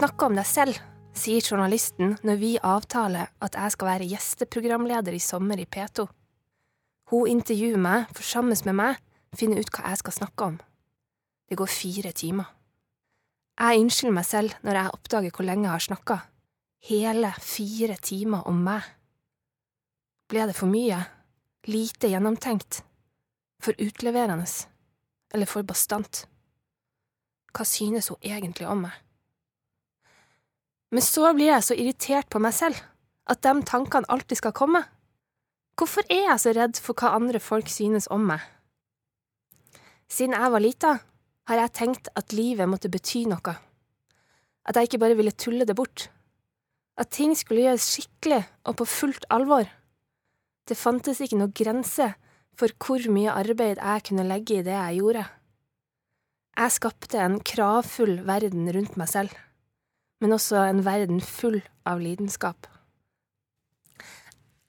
snakke om deg selv, sier journalisten når vi avtaler at jeg skal være gjesteprogramleder i sommer i P2. Hun intervjuer meg for sammen med meg finne ut hva jeg skal snakke om. Det går fire timer. Jeg unnskylder meg selv når jeg oppdager hvor lenge jeg har snakka. Hele fire timer om meg. Ble det for mye? Lite gjennomtenkt? For utleverende? Eller for bastant? Hva synes hun egentlig om meg? Men så blir jeg så irritert på meg selv, at de tankene alltid skal komme. Hvorfor er jeg så redd for hva andre folk synes om meg? Siden jeg var lita, har jeg tenkt at livet måtte bety noe, at jeg ikke bare ville tulle det bort, at ting skulle gjøres skikkelig og på fullt alvor. Det fantes ikke noe grense for hvor mye arbeid jeg kunne legge i det jeg gjorde. Jeg skapte en kravfull verden rundt meg selv, men også en verden full av lidenskap.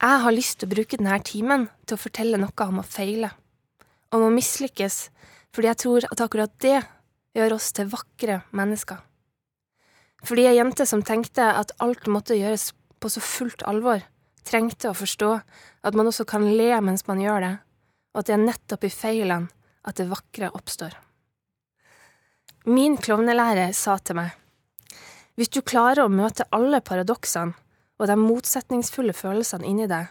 Jeg har lyst til å bruke denne timen til å fortelle noe om å feile, om å mislykkes, fordi jeg tror at akkurat det gjør oss til vakre mennesker. Fordi ei jente som tenkte at alt måtte gjøres på så fullt alvor, trengte å forstå at man også kan le mens man gjør det, og at det er nettopp i feilene at det vakre oppstår. Min klovnelærer sa til meg, hvis du klarer å møte alle paradoksene og de motsetningsfulle følelsene inni deg,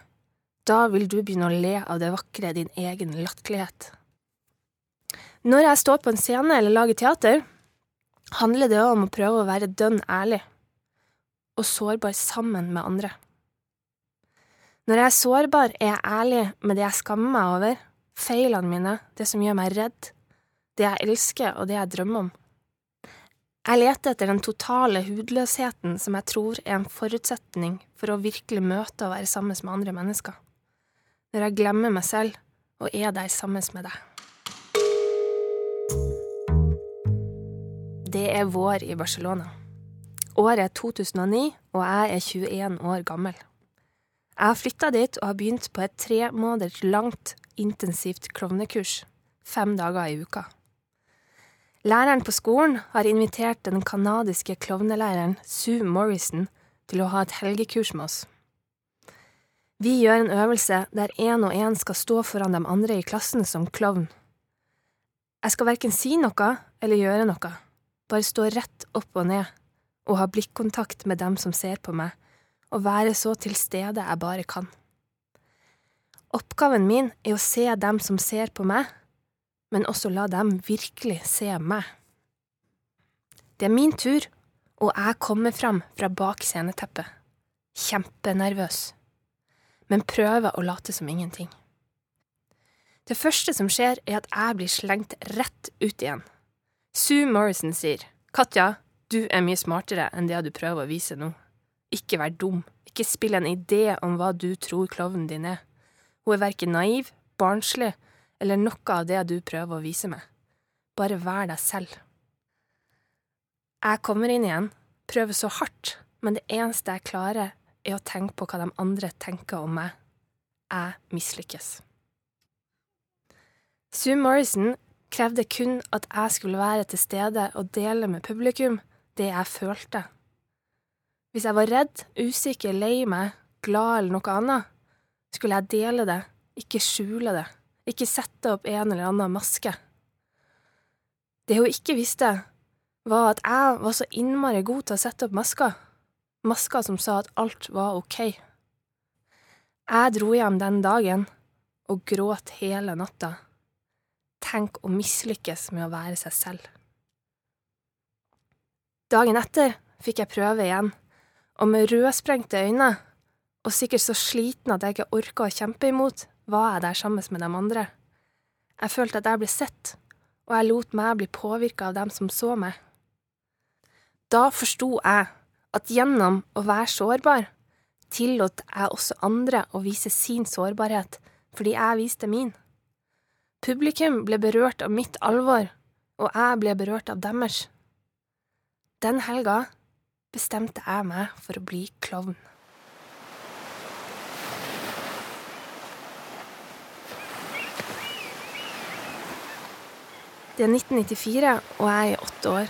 da vil du begynne å le av det vakre din egen latterlighet. Når jeg står på en scene eller lager teater, handler det om å prøve å være dønn ærlig og sårbar sammen med andre. Når jeg er sårbar, er jeg ærlig med det jeg skammer meg over, feilene mine, det som gjør meg redd, det jeg elsker og det jeg drømmer om. Jeg leter etter den totale hudløsheten som jeg tror er en forutsetning for å virkelig møte og være sammen med andre mennesker. Når jeg glemmer meg selv og er der sammen med deg. Det er vår i Barcelona. Året er 2009, og jeg er 21 år gammel. Jeg har flytta dit og har begynt på et tre måneder langt, intensivt klovnekurs, fem dager i uka. Læreren på skolen har invitert den canadiske klovnelæreren Sue Morrison til å ha et helgekurs med oss. Vi gjør en øvelse der én og én skal stå foran de andre i klassen som klovn. Jeg skal verken si noe eller gjøre noe bare stå rett opp og ned og ha blikkontakt med dem som ser på meg, og være så til stede jeg bare kan. Oppgaven min er å se dem som ser på meg, men også la dem virkelig se meg. Det er min tur, og jeg kommer fram fra bak sceneteppet, kjempenervøs, men prøver å late som ingenting. Det første som skjer, er at jeg blir slengt rett ut igjen Sue Morrison sier, Katja, du er mye smartere enn det du prøver å vise nå. Ikke vær dum, ikke spill en idé om hva du tror klovnen din er. Hun er verken naiv, barnslig eller noe av det du prøver å vise meg. Bare vær deg selv. Jeg kommer inn igjen, prøver så hardt, men det eneste jeg klarer, er å tenke på hva de andre tenker om meg. Jeg mislykkes. Sue Morrison krevde kun at jeg skulle være til stede og dele med publikum det jeg følte. Hvis jeg var redd, usikker, lei meg, glad eller noe annet, skulle jeg dele det, ikke skjule det, ikke sette opp en eller annen maske. Det hun ikke visste, var at jeg var så innmari god til å sette opp masker, masker som sa at alt var ok. Jeg dro hjem den dagen og gråt hele natta Tenk å mislykkes med å være seg selv. Dagen etter fikk jeg prøve igjen, og med rødsprengte øyne og sikkert så sliten at jeg ikke orka å kjempe imot, var jeg der sammen med de andre. Jeg følte at jeg ble sett, og jeg lot meg bli påvirka av dem som så meg. Da forsto jeg at gjennom å være sårbar, tillot jeg også andre å vise sin sårbarhet fordi jeg viste min. Publikum ble berørt av mitt alvor, og jeg ble berørt av deres. Den helga bestemte jeg meg for å bli klovn. Det er 1994, og jeg er åtte år.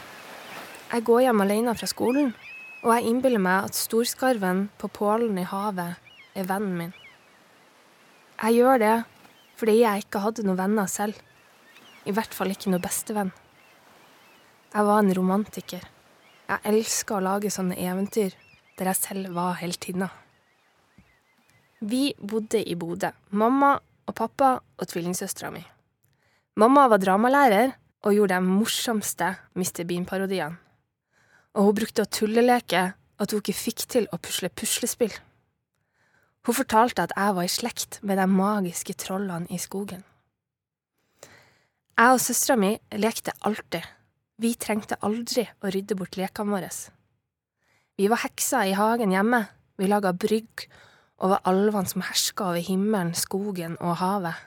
Jeg går hjem alene fra skolen, og jeg innbiller meg at storskarven på pålen i havet er vennen min. Jeg gjør det fordi jeg ikke hadde noen venner selv. I hvert fall ikke noen bestevenn. Jeg var en romantiker. Jeg elska å lage sånne eventyr der jeg selv var heltinna. Vi bodde i Bodø, mamma og pappa og tvillingsøstera mi. Mamma var dramalærer og gjorde de morsomste Mr. Bean-parodiene. Og hun brukte å tulleleke at hun ikke fikk til å pusle puslespill. Hun fortalte at jeg var i slekt med de magiske trollene i skogen. Jeg og søstera mi lekte alltid. Vi trengte aldri å rydde bort lekene våre. Vi var hekser i hagen hjemme, vi laga brygg og var alvene som herska over himmelen, skogen og havet.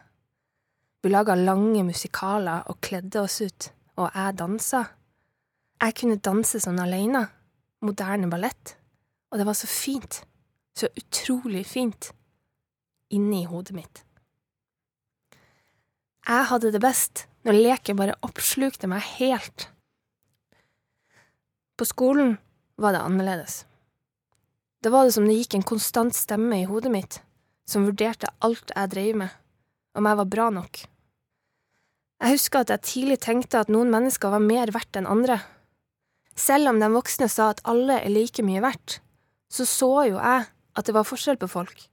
Vi laga lange musikaler og kledde oss ut, og jeg dansa. Jeg kunne danse sånn alene, moderne ballett, og det var så fint så utrolig fint inni hodet mitt. Jeg hadde det best når leken bare oppslukte meg helt. På skolen var det annerledes. Da var det som det gikk en konstant stemme i hodet mitt, som vurderte alt jeg drev med, om jeg var bra nok. Jeg husker at jeg tidlig tenkte at noen mennesker var mer verdt enn andre. Selv om de voksne sa at alle er like mye verdt, så så jo jeg at det var forskjell på folk.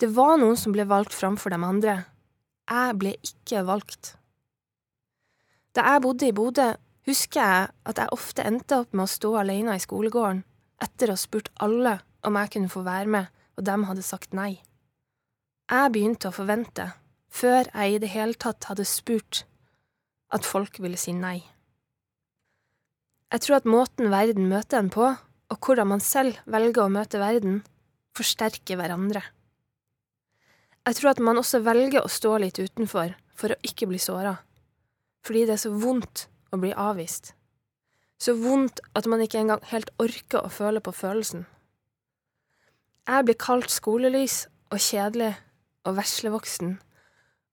Det var noen som ble valgt framfor de andre. Jeg ble ikke valgt. Da jeg bodde i Bodø, husker jeg at jeg ofte endte opp med å stå alene i skolegården etter å ha spurt alle om jeg kunne få være med, og de hadde sagt nei. Jeg begynte å forvente, før jeg i det hele tatt hadde spurt, at folk ville si nei. Jeg tror at måten verden møter en på, og hvordan man selv velger å møte verden, forsterker hverandre. Jeg tror at man også velger å stå litt utenfor for å ikke bli såra, fordi det er så vondt å bli avvist. Så vondt at man ikke engang helt orker å føle på følelsen. Jeg blir kalt skolelys og kjedelig og veslevoksen,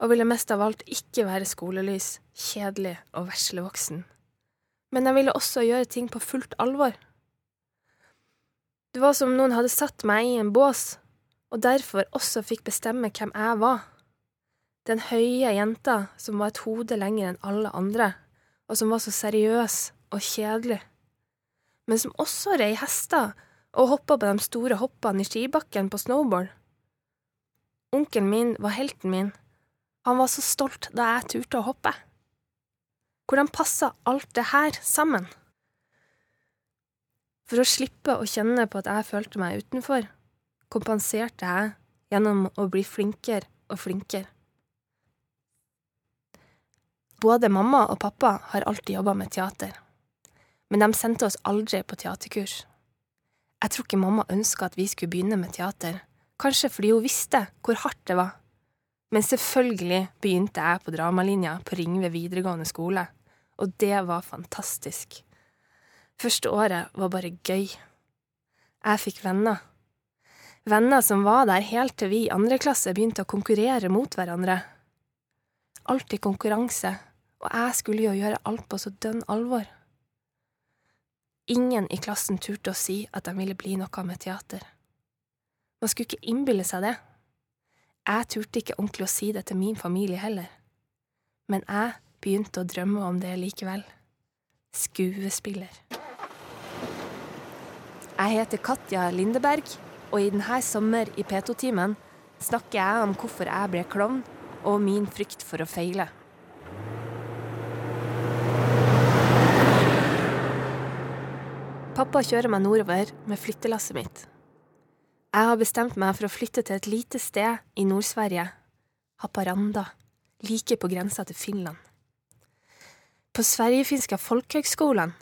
og ville mest av alt ikke være skolelys, kjedelig og veslevoksen. Men jeg ville også gjøre ting på fullt alvor. Det var som om noen hadde satt meg i en bås, og derfor også fikk bestemme hvem jeg var. Den høye jenta som var et hode lenger enn alle andre, og som var så seriøs og kjedelig, men som også rei hester og hoppa på de store hoppene i skibakken på snowboard. Onkelen min var helten min, han var så stolt da jeg turte å hoppe. Hvordan passa alt det her sammen? For å slippe å kjenne på at jeg følte meg utenfor, kompenserte jeg gjennom å bli flinkere og flinkere. Både mamma og pappa har alltid jobba med teater, men de sendte oss aldri på teaterkurs. Jeg tror ikke mamma ønska at vi skulle begynne med teater, kanskje fordi hun visste hvor hardt det var. Men selvfølgelig begynte jeg på dramalinja på Ringve videregående skole, og det var fantastisk. Første året var bare gøy. Jeg fikk venner. Venner som var der helt til vi i andre klasse begynte å konkurrere mot hverandre. Alltid konkurranse, og jeg skulle jo gjøre alt på så dønn alvor. Ingen i klassen turte å si at de ville bli noe med teater. Man skulle ikke innbille seg det. Jeg turte ikke ordentlig å si det til min familie heller. Men jeg begynte å drømme om det likevel. Skuespiller. Jeg heter Katja Lindeberg, og i denne sommer i P2-timen snakker jeg om hvorfor jeg ble klovn, og min frykt for å feile. Pappa kjører meg nordover med flyttelasset mitt. Jeg har bestemt meg for å flytte til et lite sted i Nord-Sverige, Haparanda, like på grensa til Finland. På Sverigefinska folkehøgskolen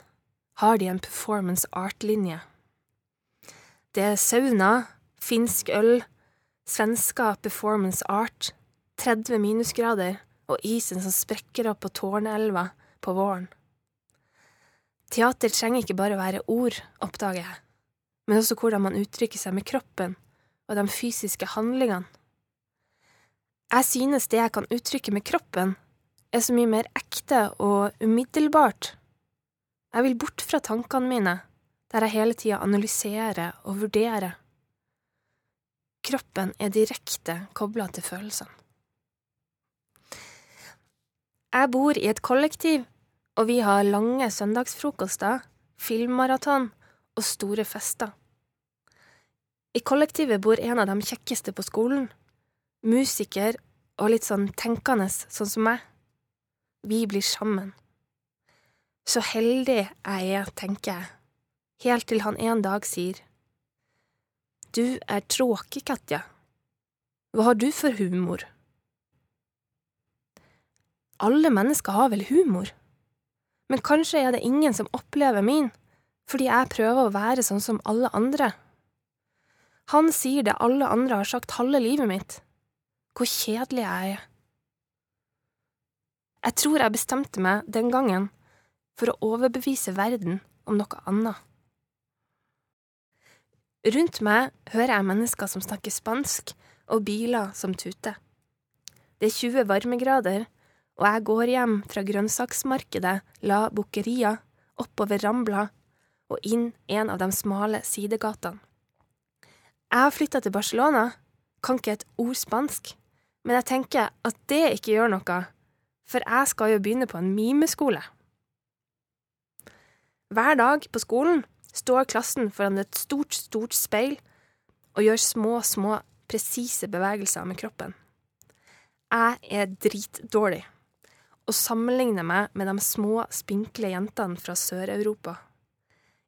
har de en performance art-linje det er sauna, finsk øl, svenska performance art, 30 minusgrader og isen som sprekker opp på Tårnelva på våren. Teater trenger ikke bare være ord, oppdager jeg, men også hvordan man uttrykker seg med kroppen og de fysiske handlingene. Jeg synes det jeg kan uttrykke med kroppen, er så mye mer ekte og umiddelbart. Jeg vil bort fra tankene mine, der jeg hele tida analyserer og vurderer. Kroppen er direkte kobla til følelsene. Jeg bor i et kollektiv, og vi har lange søndagsfrokoster, filmmaraton og store fester. I kollektivet bor en av de kjekkeste på skolen, musiker og litt sånn tenkende, sånn som meg. Vi blir sammen. Så heldig jeg er, tenker jeg, helt til han en dag sier, Du er tråkig, Katja. Hva har du for humor? Alle mennesker har vel humor, men kanskje er det ingen som opplever min, fordi jeg prøver å være sånn som alle andre. Han sier det alle andre har sagt halve livet mitt, hvor kjedelig jeg er. Jeg tror jeg bestemte meg den gangen for å overbevise verden om noe annet. Rundt meg hører jeg mennesker som snakker spansk, og biler som tuter. Det er 20 varmegrader, og jeg går hjem fra grønnsaksmarkedet La Buckeria oppover Rambla og inn en av de smale sidegatene. Jeg har flytta til Barcelona, kan ikke et ord spansk, men jeg tenker at det ikke gjør noe, for jeg skal jo begynne på en mimeskole. Hver dag på skolen står klassen foran et stort, stort speil og gjør små, små, presise bevegelser med kroppen. Jeg er dritdårlig og sammenligner meg med de små, spinkle jentene fra Sør-Europa.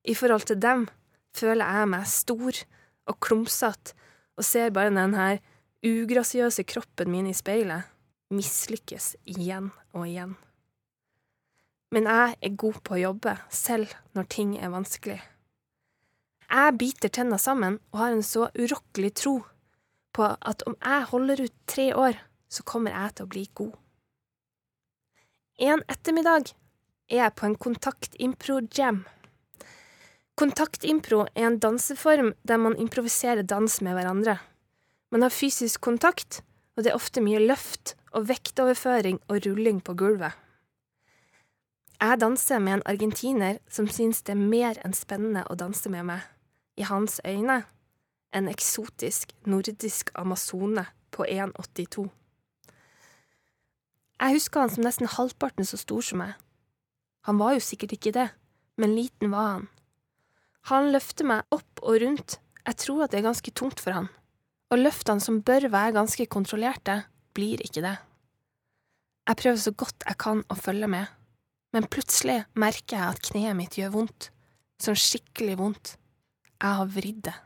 I forhold til dem føler jeg meg stor og klumsete og ser bare den her ugrasiøse kroppen min i speilet mislykkes igjen og igjen. Men jeg er god på å jobbe, selv når ting er vanskelig. Jeg biter tenna sammen og har en så urokkelig tro på at om jeg holder ut tre år, så kommer jeg til å bli god. En ettermiddag er jeg på en kontaktimpro-jam. Kontaktimpro er en danseform der man improviserer dans med hverandre. Man har fysisk kontakt, og det er ofte mye løft og vektoverføring og rulling på gulvet. Jeg danser med en argentiner som syns det er mer enn spennende å danse med meg. I hans øyne en eksotisk nordisk amazone på 1,82. Jeg husker han som nesten halvparten så stor som meg. Han var jo sikkert ikke det, men liten var han. Han løfter meg opp og rundt, jeg tror at det er ganske tungt for han, og løftene som bør være ganske kontrollerte, blir ikke det. Jeg prøver så godt jeg kan å følge med, men plutselig merker jeg at kneet mitt gjør vondt, sånn skikkelig vondt. Jeg har vridd det.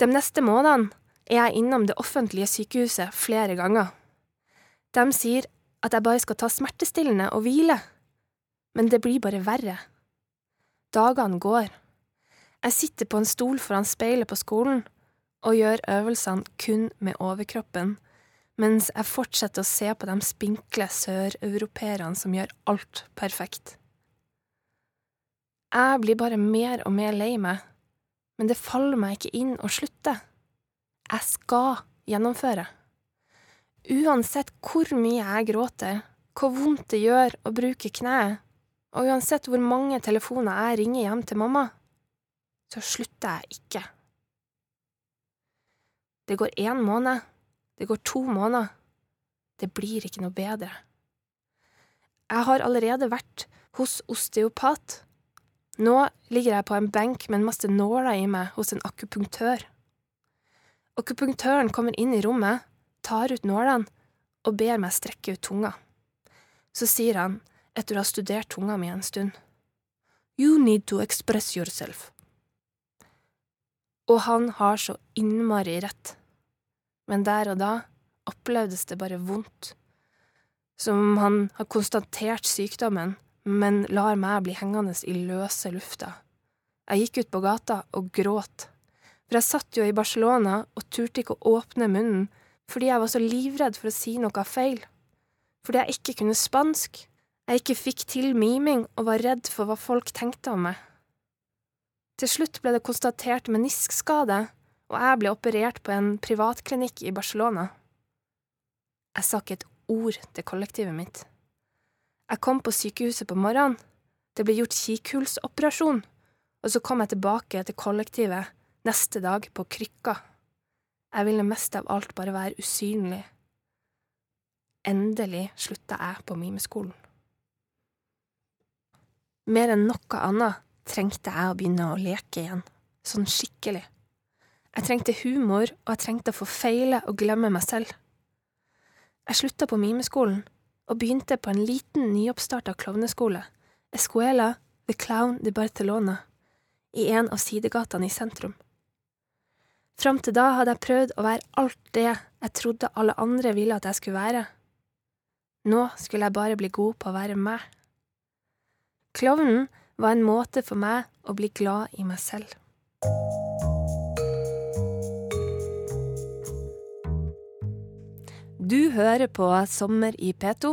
De neste månedene er jeg innom det offentlige sykehuset flere ganger. De sier at jeg bare skal ta smertestillende og hvile, men det blir bare verre. Dagene går. Jeg sitter på en stol foran speilet på skolen og gjør øvelsene kun med overkroppen, mens jeg fortsetter å se på de spinkle søreuropeerne som gjør alt perfekt. Jeg blir bare mer og mer lei meg, men det faller meg ikke inn å slutte. Jeg skal gjennomføre. Uansett hvor mye jeg gråter, hvor vondt det gjør å bruke kneet, og uansett hvor mange telefoner jeg ringer hjem til mamma, så slutter jeg ikke. Det går én måned, det går to måneder, det blir ikke noe bedre. Jeg har allerede vært hos osteopat. Nå ligger jeg på en benk med en masse nåler i meg hos en akupunktør. Akupunktøren kommer inn i rommet tar ut nålene og ber meg strekke ut tunga. Så sier han, etter å ha studert tunga mi en stund, You need to express yourself. Og han har så innmari rett, men der og da opplevdes det bare vondt, som om han har konstatert sykdommen, men lar meg bli hengende i løse lufta. Jeg gikk ut på gata og gråt, for jeg satt jo i Barcelona og turte ikke å åpne munnen fordi jeg var så livredd for å si noe feil, fordi jeg ikke kunne spansk, jeg ikke fikk til miming og var redd for hva folk tenkte om meg. Til slutt ble det konstatert meniskskade, og jeg ble operert på en privatklinikk i Barcelona. Jeg sa ikke et ord til kollektivet mitt. Jeg kom på sykehuset på morgenen, Det ble gjort kikulsoperasjon, og så kom jeg tilbake til kollektivet neste dag på krykka. Jeg ville mest av alt bare være usynlig. Endelig slutta jeg på mimeskolen. Mer enn noe annet trengte jeg å begynne å leke igjen, sånn skikkelig. Jeg trengte humor, og jeg trengte å få feile og glemme meg selv. Jeg slutta på mimeskolen og begynte på en liten, nyoppstarta klovneskole, Escuela The Clown de Barcelona, i en av sidegatene i sentrum. Fram til da hadde jeg prøvd å være alt det jeg trodde alle andre ville at jeg skulle være. Nå skulle jeg bare bli god på å være meg. Klovnen var en måte for meg å bli glad i meg selv. Du hører på Sommer i P2.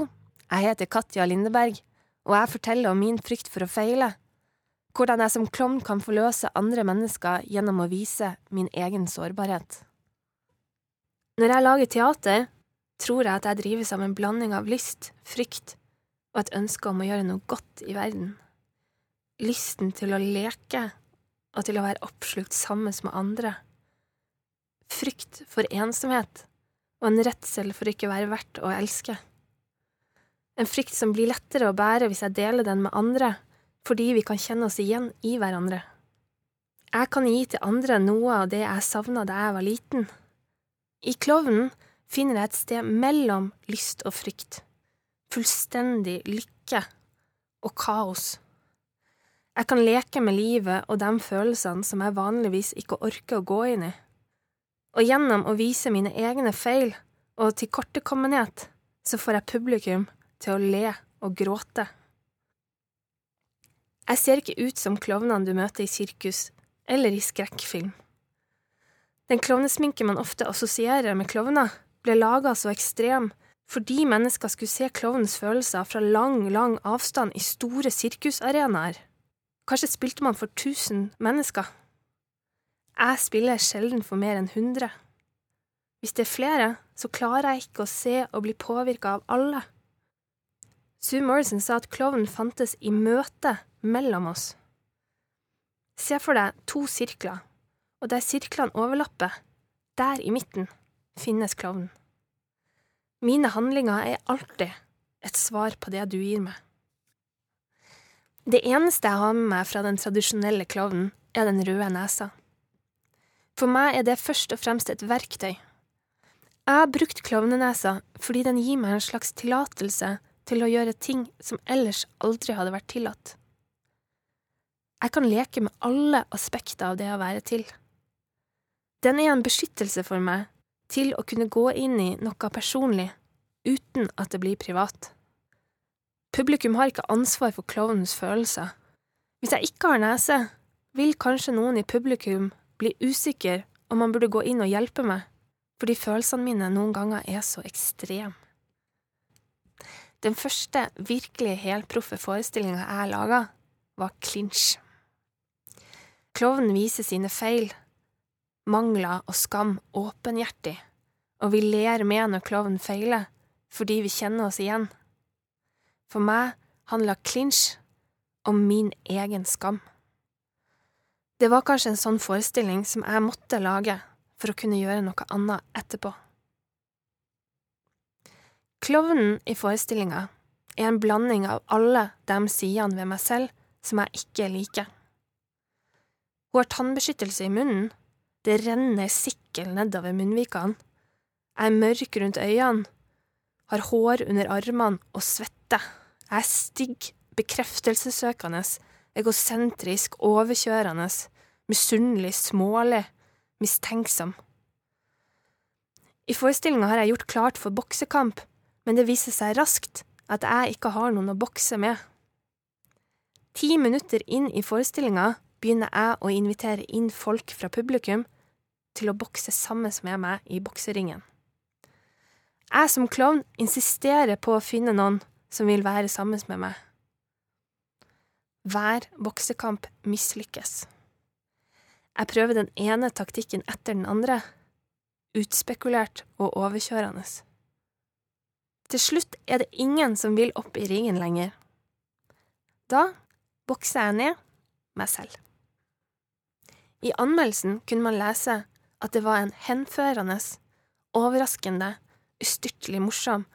Jeg heter Katja Lindeberg, og jeg forteller om min frykt for å feile. Hvordan jeg som klovn kan forløse andre mennesker gjennom å vise min egen sårbarhet. Når jeg lager teater, tror jeg at jeg drives av en blanding av lyst, frykt og et ønske om å gjøre noe godt i verden. Lysten til å leke og til å være oppslukt sammen med andre. Frykt for ensomhet og en redsel for ikke å være verdt å elske. En frykt som blir lettere å bære hvis jeg deler den med andre, fordi vi kan kjenne oss igjen i hverandre. Jeg kan gi til andre noe av det jeg savna da jeg var liten. I klovnen finner jeg et sted mellom lyst og frykt, fullstendig lykke og kaos. Jeg kan leke med livet og de følelsene som jeg vanligvis ikke orker å gå inn i og gjennom å vise mine egne feil og tilkortekommenhet, så får jeg publikum til å le og gråte. Jeg ser ikke ut som klovnene du møter i sirkus eller i skrekkfilm. Den klovnesminken man ofte assosierer med klovner, ble laga så ekstrem fordi mennesker skulle se klovnens følelser fra lang, lang avstand i store sirkusarenaer. Kanskje spilte man for tusen mennesker. Jeg spiller sjelden for mer enn 100. Hvis det er flere, så klarer jeg ikke å se og bli påvirka av alle. Sue Morrison sa at klovnen fantes i møtet mellom oss. Se for deg to sirkler, og der sirklene overlapper, der i midten, finnes klovnen. Mine handlinger er alltid et svar på det du gir meg. Det eneste jeg har med meg fra den tradisjonelle klovnen, er den røde nesa. For meg er det først og fremst et verktøy. Jeg har brukt klovnenesa fordi den gir meg en slags tillatelse til å gjøre ting som ellers aldri hadde vært tillatt. Jeg kan leke med alle aspekter av det å være til. Den er en beskyttelse for meg til å kunne gå inn i noe personlig uten at det blir privat. Publikum har ikke ansvar for klovnens følelser. Hvis jeg ikke har nese, vil kanskje noen i publikum bli usikker om man burde gå inn og hjelpe meg, fordi følelsene mine noen ganger er så ekstreme. Den første virkelig helproffe forestillinga jeg laga, var Clinch. Klovnen viser sine feil, mangler og skam åpenhjertig, og vi ler med når klovnen feiler, fordi vi kjenner oss igjen. For meg handla Clinch om min egen skam. Det var kanskje en sånn forestilling som jeg måtte lage for å kunne gjøre noe annet etterpå. Klovnen i forestillinga er en blanding av alle de sidene ved meg selv som jeg ikke liker. Hun har tannbeskyttelse i munnen, det renner sikkel nedover munnvikene, jeg er mørk rundt øynene, har hår under armene og svetter, jeg er stygg, bekreftelsessøkende, egosentrisk, overkjørende, misunnelig, smålig, mistenksom. I forestillinga har jeg gjort klart for boksekamp, men det viser seg raskt at jeg ikke har noen å bokse med. Ti minutter inn i forestillinga begynner jeg å invitere inn folk fra publikum til å bokse sammen med meg i bokseringen. Jeg som klovn insisterer på å finne noen som vil være sammen med meg. Hver boksekamp mislykkes. Jeg prøver den ene taktikken etter den andre, utspekulert og overkjørende. Til slutt er det ingen som vil opp i ringen lenger. Da bokser jeg ned meg selv. I anmeldelsen kunne man lese at det var en henførende, overraskende, ustyrtelig morsom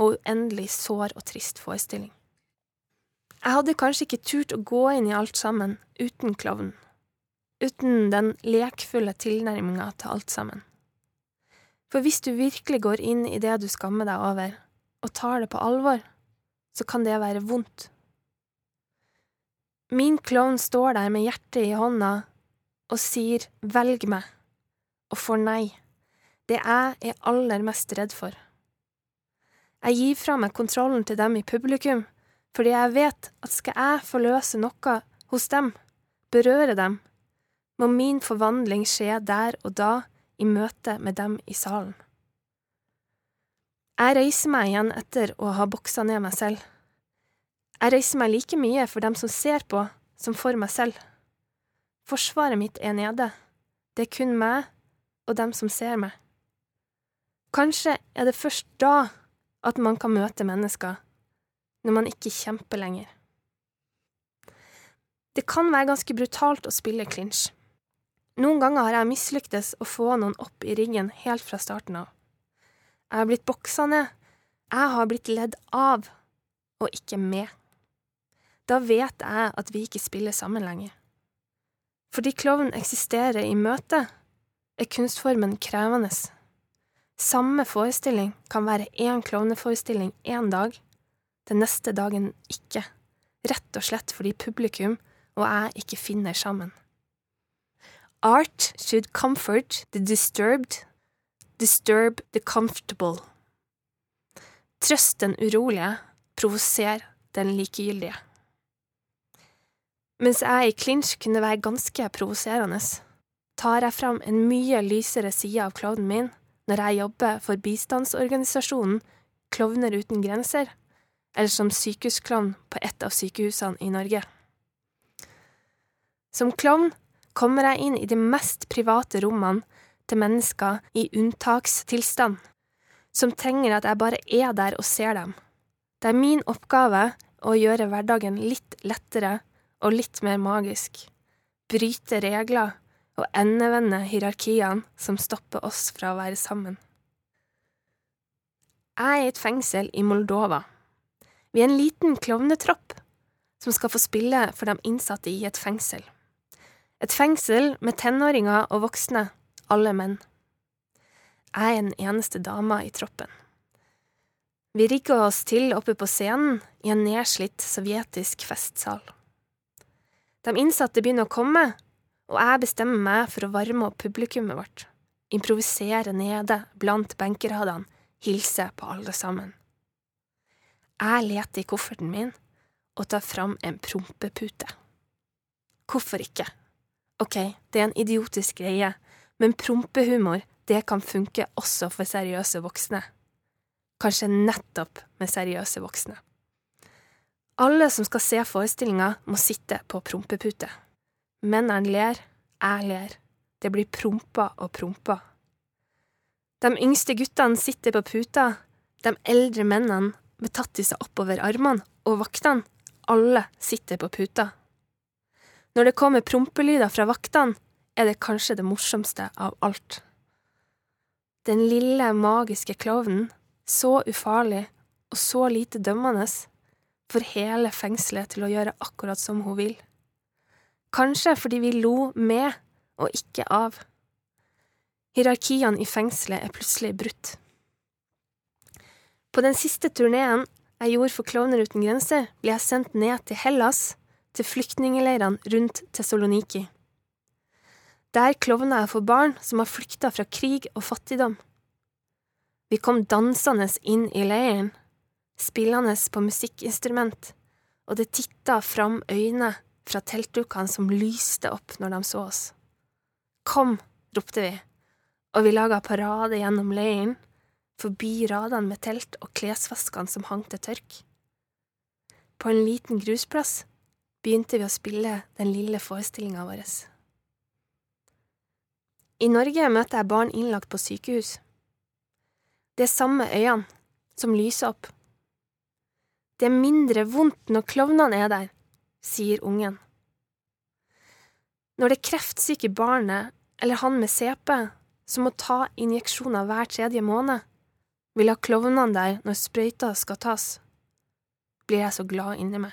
og uendelig sår og trist forestilling. Jeg hadde kanskje ikke turt å gå inn i alt sammen uten klovnen, uten den lekfulle tilnærminga til alt sammen. For hvis du virkelig går inn i det du skammer deg over, og tar det på alvor, så kan det være vondt. Min klovn står der med hjertet i hånda og sier velg meg, og får nei, det jeg er aller mest redd for. Jeg gir fra meg kontrollen til dem i publikum, fordi jeg vet at skal jeg forløse noe hos dem, berøre dem, må min forvandling skje der og da i møte med dem i salen. Jeg reiser meg igjen etter å ha boksa ned meg selv. Jeg reiser meg like mye for dem som ser på, som for meg selv. Forsvaret mitt er nede. Det er kun meg og dem som ser meg. Kanskje er det først da at man kan møte mennesker, når man ikke kjemper lenger. Det kan være ganske brutalt å spille clinch. Noen ganger har jeg mislyktes å få noen opp i ringen helt fra starten av. Jeg har blitt boksa ned. Jeg har blitt ledd av, og ikke med. Da vet jeg at vi ikke spiller sammen lenger. Fordi klovn eksisterer i møte, er kunstformen krevende. Samme forestilling kan være én klovneforestilling én dag, den neste dagen ikke, rett og slett fordi publikum og jeg ikke finner sammen. Art should comfort the disturbed, disturb the comfortable. Trøst den urolige, provoser den likegyldige. Mens jeg i clinch kunne være ganske provoserende, tar jeg fram en mye lysere side av klovnen min når jeg jobber for bistandsorganisasjonen Klovner uten grenser, eller som sykehusklovn på et av sykehusene i Norge. Som klovn kommer jeg inn i de mest private rommene til mennesker i unntakstilstand, som trenger at jeg bare er der og ser dem. Det er min oppgave å gjøre hverdagen litt lettere og litt mer magisk, bryte regler og endevende hierarkiene som stopper oss fra å være sammen. Jeg er i et fengsel i Moldova. Vi er en liten klovnetropp som skal få spille for de innsatte i et fengsel. Et fengsel med tenåringer og voksne, alle menn. Jeg er den eneste dama i troppen. Vi rigger oss til oppe på scenen i en nedslitt sovjetisk festsal. De innsatte begynner å komme, og jeg bestemmer meg for å varme opp publikummet vårt. Improvisere nede blant benkeradene, hilse på alle sammen. Jeg leter i kofferten min og tar fram en prompepute. Hvorfor ikke? Ok, det er en idiotisk greie, men prompehumor, det kan funke også for seriøse voksne. Kanskje nettopp med seriøse voksne. Alle som skal se forestillinga, må sitte på prompepute. Mennene ler, jeg ler. Det blir prompa og prompa. De yngste guttene sitter på puta, de eldre mennene med tattiser oppover armene, og vaktene, alle sitter på puta. Når det kommer prompelyder fra vaktene, er det kanskje det morsomste av alt. Den lille, magiske klovnen, så ufarlig og så lite dømmende, får hele fengselet til å gjøre akkurat som hun vil. Kanskje fordi vi lo med og ikke av. Hierarkiene i fengselet er plutselig brutt. På den siste turneen jeg gjorde for Klovner uten grenser, ble jeg sendt ned til Hellas, til flyktningleirene rundt Tessaloniki. Der klovner jeg for barn som har flykta fra krig og fattigdom. Vi kom dansende inn i leiren spillende på musikkinstrument, og det titta fram øyne fra teltdukene som lyste opp når de så oss. Kom, ropte vi, og vi laga parade gjennom leiren, forbi radene med telt og klesvaskene som hang til tørk. På en liten grusplass begynte vi å spille den lille forestillinga vår. I Norge møter jeg barn innlagt på sykehus. Det er samme øynene som lyser opp det er mindre vondt når klovnene er der, sier ungen. Når det kreftsyke barnet eller han med CP som må ta injeksjoner hver tredje måned, vil ha klovnene der når sprøyta skal tas, blir jeg så glad inni meg.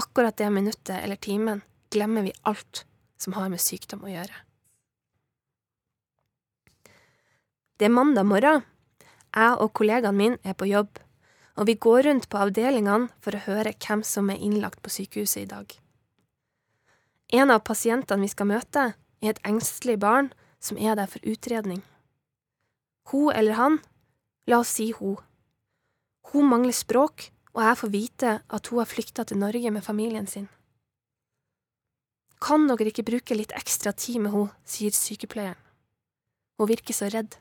Akkurat det minuttet eller timen glemmer vi alt som har med sykdom å gjøre. Det er mandag morgen. Jeg og kollegaen min er på jobb, og vi går rundt på avdelingene for å høre hvem som er innlagt på sykehuset i dag. En av pasientene vi skal møte, er et engstelig barn som er der for utredning. Hun eller han, la oss si hun. Hun mangler språk, og jeg får vite at hun har flykta til Norge med familien sin. Kan dere ikke bruke litt ekstra tid med henne, sier sykepleieren. Hun virker så redd.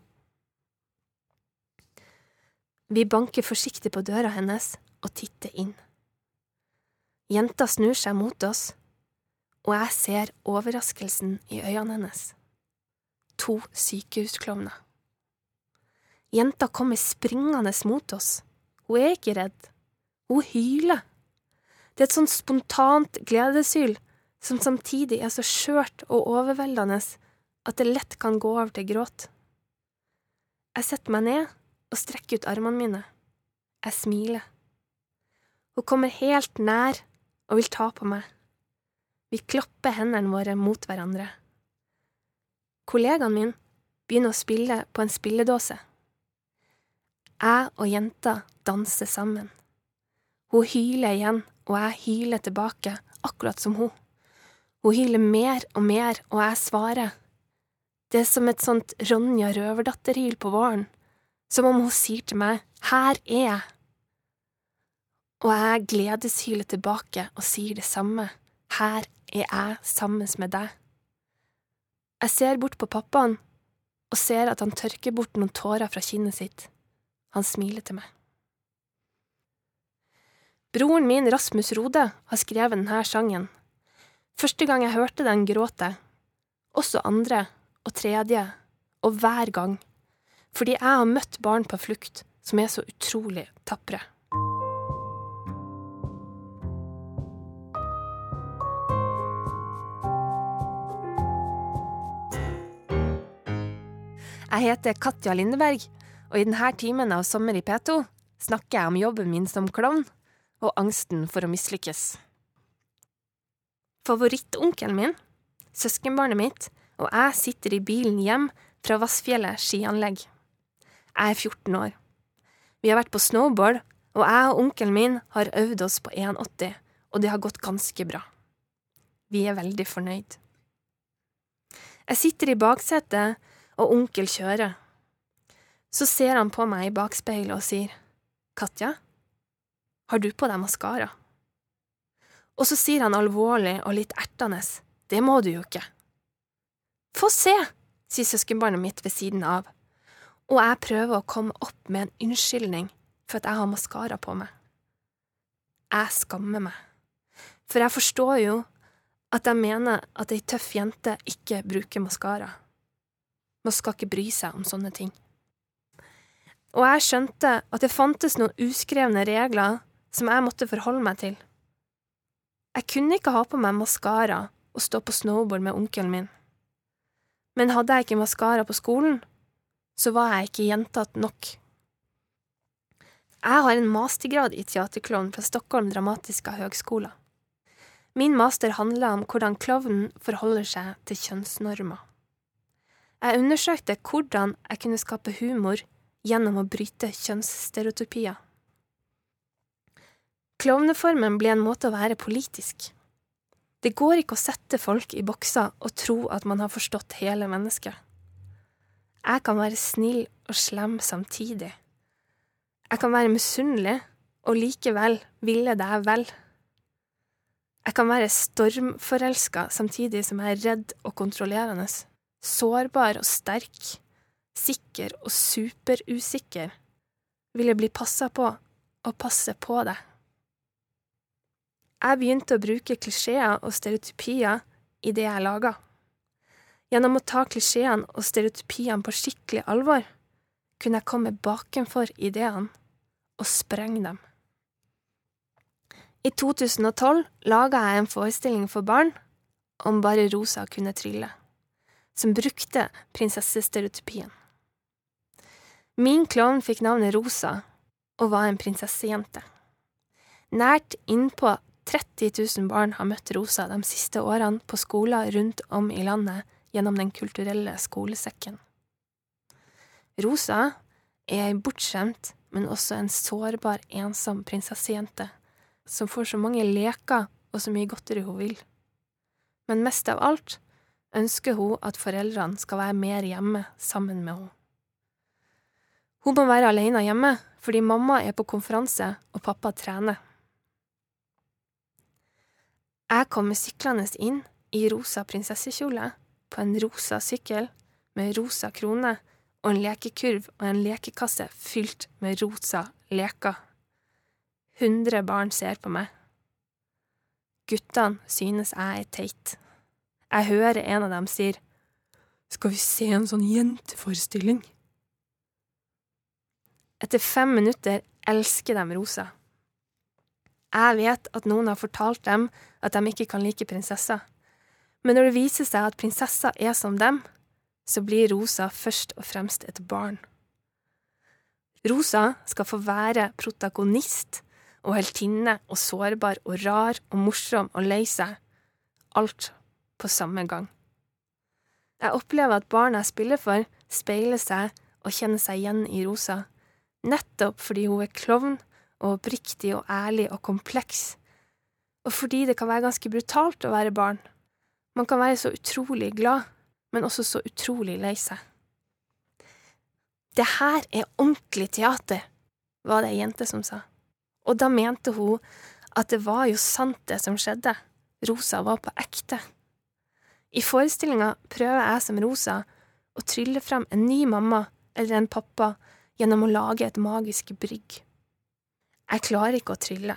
Vi banker forsiktig på døra hennes og titter inn. Jenta snur seg mot oss, og jeg ser overraskelsen i øynene hennes. To sykehusklovner. Jenta kommer springende mot oss. Hun er ikke redd. Hun hyler. Det er et sånt spontant gledeshyl som samtidig er så skjørt og overveldende at det lett kan gå over til gråt. Jeg setter meg ned og strekker ut armene mine. Jeg smiler. Hun kommer helt nær og vil ta på meg. Vi klapper hendene våre mot hverandre. Kollegaen min begynner å spille på en spilledåse. Jeg og jenta danser sammen. Hun hyler igjen, og jeg hyler tilbake, akkurat som hun. Hun hyler mer og mer, og jeg svarer. Det er som et sånt Ronja Røverdatter-hyl på våren som om hun sier til meg Her er jeg. Og jeg gledeshyler tilbake og sier det samme, Her er jeg sammen med deg. Jeg ser bort på pappaen og ser at han tørker bort noen tårer fra kinnet sitt. Han smiler til meg. Broren min, Rasmus Rode, har skrevet denne sangen. Første gang jeg hørte den, gråt jeg. Også andre og tredje, og hver gang fordi jeg har møtt barn på flukt som er så utrolig tapre. Jeg heter Katja Lindeberg, og i denne timen av Sommer i P2 snakker jeg om jobben min som klovn og angsten for å mislykkes. Favorittonkelen min, søskenbarnet mitt og jeg sitter i bilen hjem fra Vassfjellet skianlegg. Jeg er 14 år. Vi har vært på snowboard, og jeg og onkelen min har øvd oss på 1,80, og det har gått ganske bra. Vi er veldig fornøyd. Jeg sitter i baksetet, og onkel kjører. Så ser han på meg i bakspeilet og sier, Katja, har du på deg maskara? Og så sier han alvorlig og litt ertende, det må du jo ikke. Få se, sier søskenbarnet mitt ved siden av og jeg prøver å komme opp med en unnskyldning for at jeg har maskara på meg. Jeg skammer meg, for jeg forstår jo at jeg mener at ei tøff jente ikke bruker maskara. Man skal ikke bry seg om sånne ting. Og jeg skjønte at det fantes noen uskrevne regler som jeg måtte forholde meg til. Jeg kunne ikke ha på meg maskara og stå på snowboard med onkelen min. Men hadde jeg ikke maskara på skolen, så var jeg ikke gjentatt nok. Jeg har en mastergrad i teaterklovn fra Stockholm Dramatiska Høgskola. Min master handler om hvordan klovnen forholder seg til kjønnsnormer. Jeg undersøkte hvordan jeg kunne skape humor gjennom å bryte kjønnsstereotypier. Klovneformen ble en måte å være politisk. Det går ikke å sette folk i bokser og tro at man har forstått hele mennesket. Jeg kan være snill og slem samtidig. Jeg kan være misunnelig og likevel ville deg vel. Jeg kan være stormforelska samtidig som jeg er redd og kontrollerende, sårbar og sterk, sikker og superusikker, ville bli passa på og passe på deg. Jeg begynte å bruke klisjeer og stereotypier i det jeg laga. Gjennom å ta klisjeene og stereotypiene på skikkelig alvor kunne jeg komme bakenfor ideene og sprenge dem. I 2012 laga jeg en forestilling for barn om bare Rosa kunne trylle, som brukte prinsessestereotypien. Min klovn fikk navnet Rosa og var en prinsessejente. Nært innpå 30 000 barn har møtt Rosa de siste årene på skoler rundt om i landet gjennom Den kulturelle skolesekken. Rosa er ei bortskjemt, men også en sårbar, ensom prinsessejente som får så mange leker og så mye godteri hun vil. Men mest av alt ønsker hun at foreldrene skal være mer hjemme sammen med henne. Hun må være alene hjemme fordi mamma er på konferanse og pappa trener. Jeg kommer syklende inn i rosa prinsessekjole, på en rosa sykkel, med rosa krone og en lekekurv og en lekekasse fylt med rosa leker. Hundre barn ser på meg. Guttene synes jeg er teit. Jeg hører en av dem sier, Skal vi se en sånn jenteforestilling? Etter fem minutter elsker de rosa. Jeg vet at noen har fortalt dem at de ikke kan like prinsesser, men når det viser seg at prinsesser er som dem, så blir Rosa først og fremst et barn. Rosa skal få være protagonist og heltinne og sårbar og rar og morsom og lei seg, alt på samme gang. Jeg opplever at barna jeg spiller for, speiler seg og kjenner seg igjen i Rosa, nettopp fordi hun er klovn og oppriktig og ærlig og kompleks, og fordi det kan være ganske brutalt å være barn. Man kan være så utrolig glad, men også så utrolig lei seg. Det her er ordentlig teater, var det ei jente som sa, og da mente hun at det var jo sant det som skjedde, Rosa var på ekte. I forestillinga prøver jeg som Rosa å trylle frem en ny mamma eller en pappa gjennom å lage et magisk brygg. Jeg klarer ikke å trylle,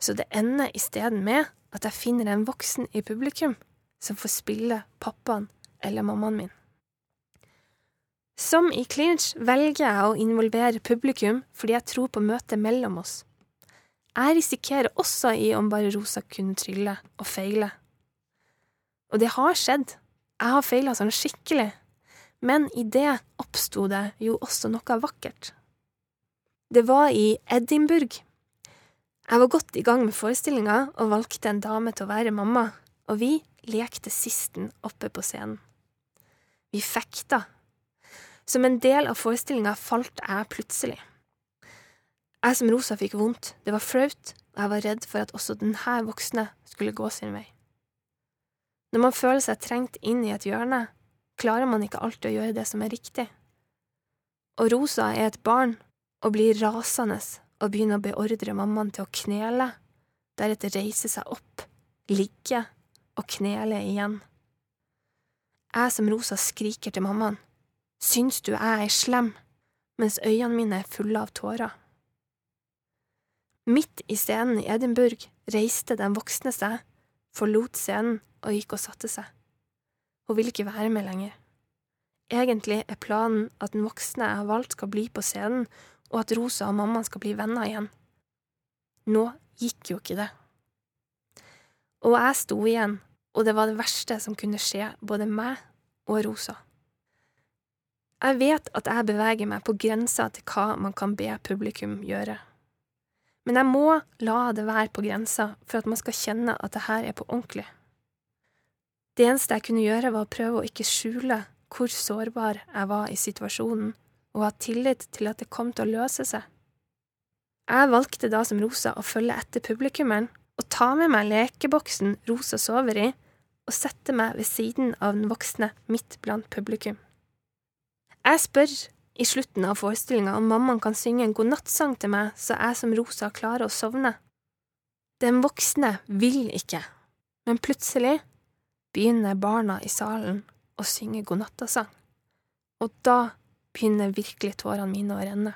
så det ender isteden med at jeg finner en voksen i publikum som får spille pappaen eller mammaen min. Som i clinch velger jeg å involvere publikum fordi jeg tror på møtet mellom oss. Jeg risikerer også i Om bare Rosa kunne trylle, og feile. Og det har skjedd. Jeg har feila sånn skikkelig. Men i det oppsto det jo også noe vakkert. Det var i Edinburgh. Jeg var godt i gang med forestillinga og valgte en dame til å være mamma, og vi lekte sisten oppe på scenen. Vi fekta. Som en del av forestillinga falt jeg plutselig. Jeg som Rosa fikk vondt, det var flaut, og jeg var redd for at også denne voksne skulle gå sin vei. Når man føler seg trengt inn i et hjørne, klarer man ikke alltid å gjøre det som er riktig. Og Rosa er et barn og blir rasende og begynner å beordre mammaen til å knele, deretter reise seg opp, ligge og knele igjen. Jeg som Rosa skriker til mammaen, syns du jeg er slem, mens øynene mine er fulle av tårer. Midt i scenen i Edinburgh reiste den voksne seg, forlot scenen og gikk og satte seg. Hun vil ikke være med lenger. Egentlig er planen at den voksne jeg har valgt, skal bli på scenen og at Rosa og mammaen skal bli venner igjen. Nå gikk jo ikke det. Og jeg sto igjen, og det var det verste som kunne skje både meg og Rosa. Jeg vet at jeg beveger meg på grensa til hva man kan be publikum gjøre. Men jeg må la det være på grensa for at man skal kjenne at det her er på ordentlig. Det eneste jeg kunne gjøre, var å prøve å ikke skjule hvor sårbar jeg var i situasjonen, og ha tillit til at det kom til å løse seg. Jeg valgte da som Rosa å følge etter publikummeren og ta med meg lekeboksen Rosa sover i, og sette meg ved siden av den voksne midt blant publikum. Jeg spør i slutten av forestillinga om mammaen kan synge en godnattsang til meg så jeg som Rosa klarer å sovne. Den voksne vil ikke, men plutselig begynner barna i salen å synge godnattasang, og da begynner virkelig tårene mine å renne.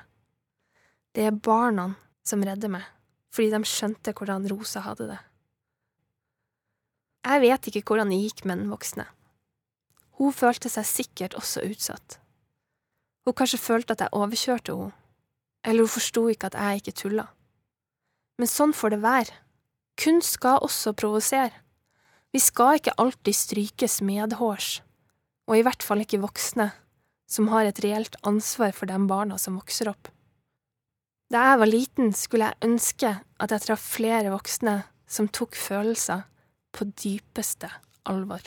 Det er barna som redder meg, fordi de skjønte hvordan Rosa hadde det. Jeg vet ikke hvordan det gikk med den voksne. Hun følte seg sikkert også utsatt. Hun kanskje følte at jeg overkjørte henne, eller hun forsto ikke at jeg ikke tulla. Men sånn får det være. kunst skal også provosere. Vi skal ikke alltid strykes medhårs, og i hvert fall ikke voksne, som har et reelt ansvar for de barna som vokser opp. Da jeg var liten, skulle jeg ønske at jeg traff flere voksne som tok følelser på dypeste alvor.